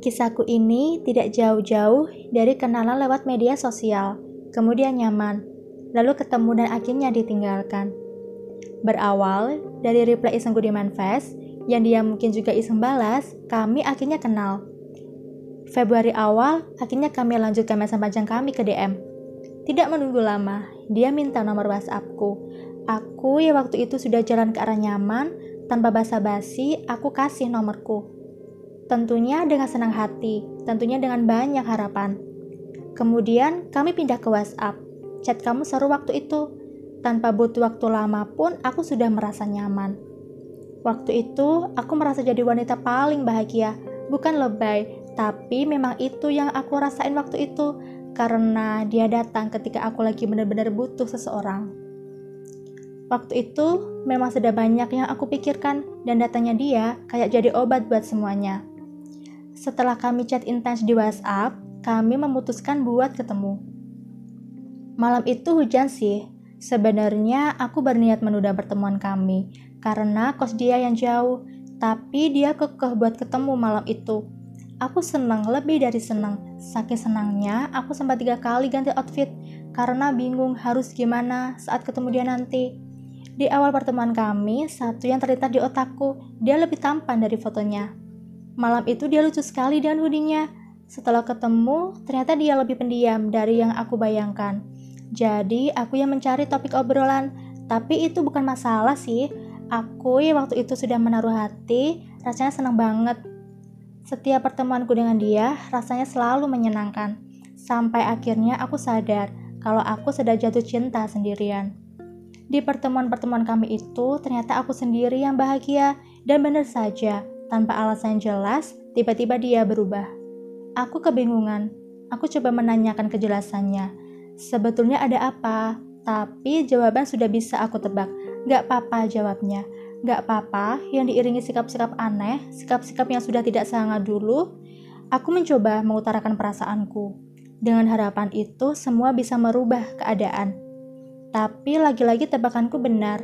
Kisahku ini tidak jauh-jauh dari kenalan lewat media sosial, kemudian nyaman, lalu ketemu dan akhirnya ditinggalkan. Berawal dari reply isengku di manifest, yang dia mungkin juga iseng balas, kami akhirnya kenal. Februari awal, akhirnya kami lanjutkan masa panjang kami ke DM. Tidak menunggu lama, dia minta nomor WhatsAppku. Aku yang waktu itu sudah jalan ke arah nyaman, tanpa basa-basi, aku kasih nomorku. Tentunya dengan senang hati, tentunya dengan banyak harapan. Kemudian kami pindah ke WhatsApp. Chat kamu seru waktu itu. Tanpa butuh waktu lama pun aku sudah merasa nyaman. Waktu itu aku merasa jadi wanita paling bahagia. Bukan lebay, tapi memang itu yang aku rasain waktu itu. Karena dia datang ketika aku lagi benar-benar butuh seseorang. Waktu itu memang sudah banyak yang aku pikirkan dan datangnya dia kayak jadi obat buat semuanya. Setelah kami chat intens di WhatsApp, kami memutuskan buat ketemu. Malam itu hujan sih. Sebenarnya aku berniat menunda pertemuan kami karena kos dia yang jauh, tapi dia kekeh buat ketemu malam itu. Aku senang, lebih dari senang. Saking senangnya, aku sempat tiga kali ganti outfit karena bingung harus gimana saat ketemu dia nanti. Di awal pertemuan kami, satu yang terlintas di otakku, dia lebih tampan dari fotonya. Malam itu dia lucu sekali dengan hoodie Setelah ketemu, ternyata dia lebih pendiam dari yang aku bayangkan. Jadi, aku yang mencari topik obrolan. Tapi itu bukan masalah sih. Aku yang waktu itu sudah menaruh hati, rasanya senang banget. Setiap pertemuanku dengan dia, rasanya selalu menyenangkan. Sampai akhirnya aku sadar kalau aku sudah jatuh cinta sendirian. Di pertemuan-pertemuan kami itu, ternyata aku sendiri yang bahagia, dan benar saja, tanpa alasan jelas, tiba-tiba dia berubah. Aku kebingungan. Aku coba menanyakan kejelasannya. Sebetulnya ada apa? Tapi jawaban sudah bisa aku tebak. Gak apa-apa jawabnya. Gak apa-apa yang diiringi sikap-sikap aneh, sikap-sikap yang sudah tidak sangat dulu. Aku mencoba mengutarakan perasaanku. Dengan harapan itu semua bisa merubah keadaan. Tapi lagi-lagi tebakanku benar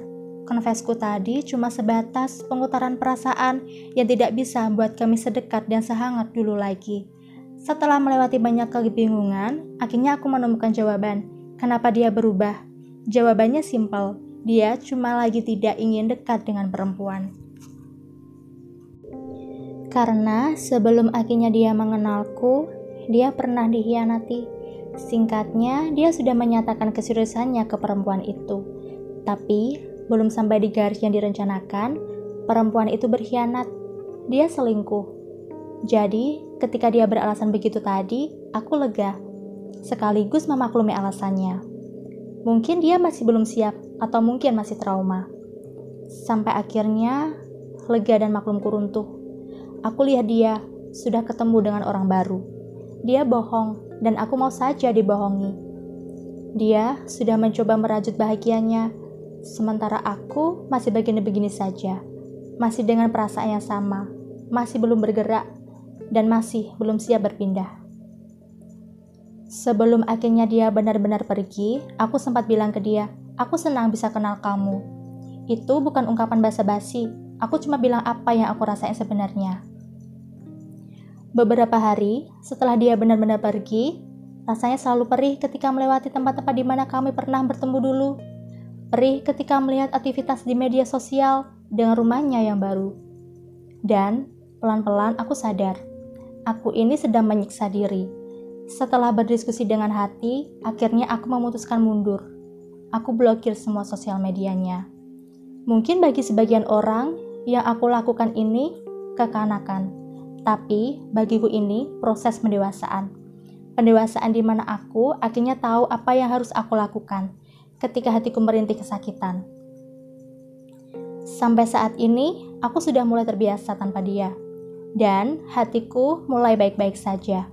Confessku tadi cuma sebatas pengutaran perasaan yang tidak bisa buat kami sedekat dan sehangat dulu lagi. Setelah melewati banyak kebingungan, akhirnya aku menemukan jawaban. Kenapa dia berubah? Jawabannya simpel. Dia cuma lagi tidak ingin dekat dengan perempuan. Karena sebelum akhirnya dia mengenalku, dia pernah dihianati. Singkatnya, dia sudah menyatakan keseriusannya ke perempuan itu. Tapi belum sampai di garis yang direncanakan, perempuan itu berkhianat. Dia selingkuh. Jadi, ketika dia beralasan begitu tadi, aku lega. Sekaligus memaklumi alasannya. Mungkin dia masih belum siap atau mungkin masih trauma. Sampai akhirnya lega dan maklumku runtuh. Aku lihat dia sudah ketemu dengan orang baru. Dia bohong dan aku mau saja dibohongi. Dia sudah mencoba merajut bahagianya, Sementara aku masih begini-begini saja, masih dengan perasaan yang sama, masih belum bergerak, dan masih belum siap berpindah. Sebelum akhirnya dia benar-benar pergi, aku sempat bilang ke dia, "Aku senang bisa kenal kamu." Itu bukan ungkapan basa-basi, aku cuma bilang apa yang aku rasain sebenarnya. Beberapa hari setelah dia benar-benar pergi, rasanya selalu perih ketika melewati tempat-tempat di mana kami pernah bertemu dulu perih ketika melihat aktivitas di media sosial dengan rumahnya yang baru. Dan pelan-pelan aku sadar, aku ini sedang menyiksa diri. Setelah berdiskusi dengan hati, akhirnya aku memutuskan mundur. Aku blokir semua sosial medianya. Mungkin bagi sebagian orang, yang aku lakukan ini kekanakan. Tapi bagiku ini proses pendewasaan. Pendewasaan di mana aku akhirnya tahu apa yang harus aku lakukan ketika hatiku merintih kesakitan. Sampai saat ini, aku sudah mulai terbiasa tanpa dia, dan hatiku mulai baik-baik saja.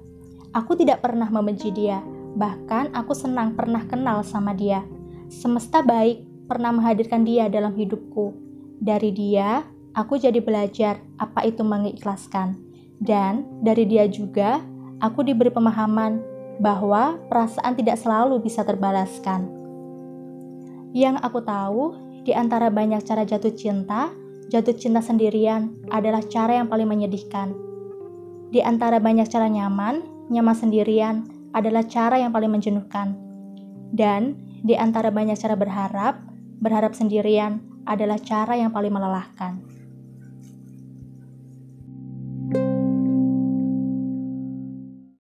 Aku tidak pernah membenci dia, bahkan aku senang pernah kenal sama dia. Semesta baik pernah menghadirkan dia dalam hidupku. Dari dia, aku jadi belajar apa itu mengikhlaskan, dan dari dia juga aku diberi pemahaman bahwa perasaan tidak selalu bisa terbalaskan. Yang aku tahu, di antara banyak cara jatuh cinta, jatuh cinta sendirian adalah cara yang paling menyedihkan. Di antara banyak cara nyaman, nyaman sendirian adalah cara yang paling menjenuhkan. Dan di antara banyak cara berharap, berharap sendirian adalah cara yang paling melelahkan.